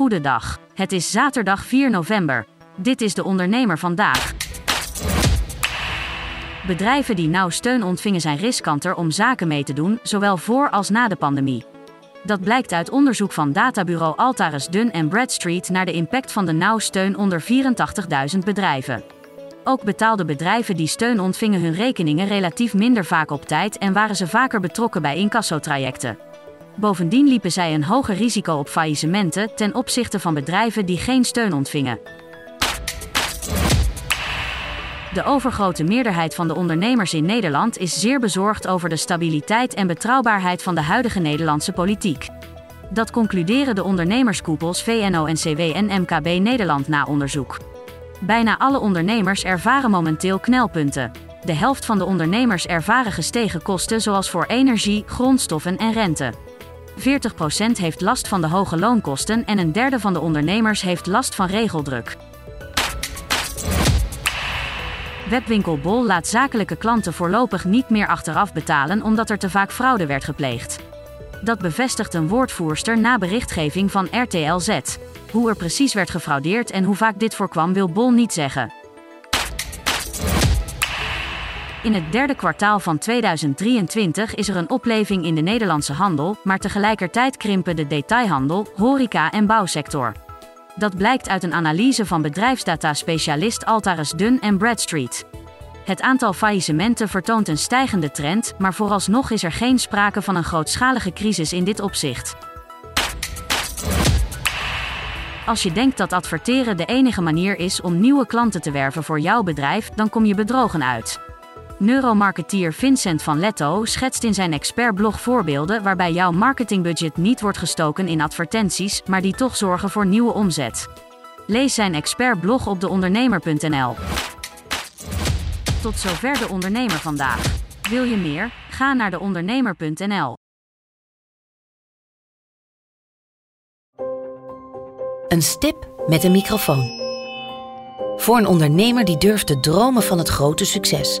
Goedendag. Het is zaterdag 4 november. Dit is de ondernemer vandaag. Bedrijven die nauw steun ontvingen zijn riskanter om zaken mee te doen, zowel voor als na de pandemie. Dat blijkt uit onderzoek van databureau Altaris Dun en Bradstreet naar de impact van de nauw steun onder 84.000 bedrijven. Ook betaalden bedrijven die steun ontvingen hun rekeningen relatief minder vaak op tijd en waren ze vaker betrokken bij incassotrajecten. Bovendien liepen zij een hoger risico op faillissementen ten opzichte van bedrijven die geen steun ontvingen. De overgrote meerderheid van de ondernemers in Nederland is zeer bezorgd over de stabiliteit en betrouwbaarheid van de huidige Nederlandse politiek. Dat concluderen de ondernemerskoepels VNO-NCW en MKB Nederland na onderzoek. Bijna alle ondernemers ervaren momenteel knelpunten. De helft van de ondernemers ervaren gestegen kosten zoals voor energie, grondstoffen en rente. 40% heeft last van de hoge loonkosten en een derde van de ondernemers heeft last van regeldruk. Webwinkel Bol laat zakelijke klanten voorlopig niet meer achteraf betalen omdat er te vaak fraude werd gepleegd. Dat bevestigt een woordvoerster na berichtgeving van RTL Z. Hoe er precies werd gefraudeerd en hoe vaak dit voorkwam wil Bol niet zeggen. In het derde kwartaal van 2023 is er een opleving in de Nederlandse handel, maar tegelijkertijd krimpen de detailhandel, horeca en bouwsector. Dat blijkt uit een analyse van bedrijfsdata-specialist Altaris Dun en Bradstreet. Het aantal faillissementen vertoont een stijgende trend, maar vooralsnog is er geen sprake van een grootschalige crisis in dit opzicht. Als je denkt dat adverteren de enige manier is om nieuwe klanten te werven voor jouw bedrijf, dan kom je bedrogen uit. Neuromarketeer Vincent van Letto schetst in zijn expertblog voorbeelden waarbij jouw marketingbudget niet wordt gestoken in advertenties, maar die toch zorgen voor nieuwe omzet. Lees zijn expertblog op deondernemer.nl. Tot zover de ondernemer vandaag. Wil je meer? Ga naar deondernemer.nl. Een stip met een microfoon. Voor een ondernemer die durft te dromen van het grote succes.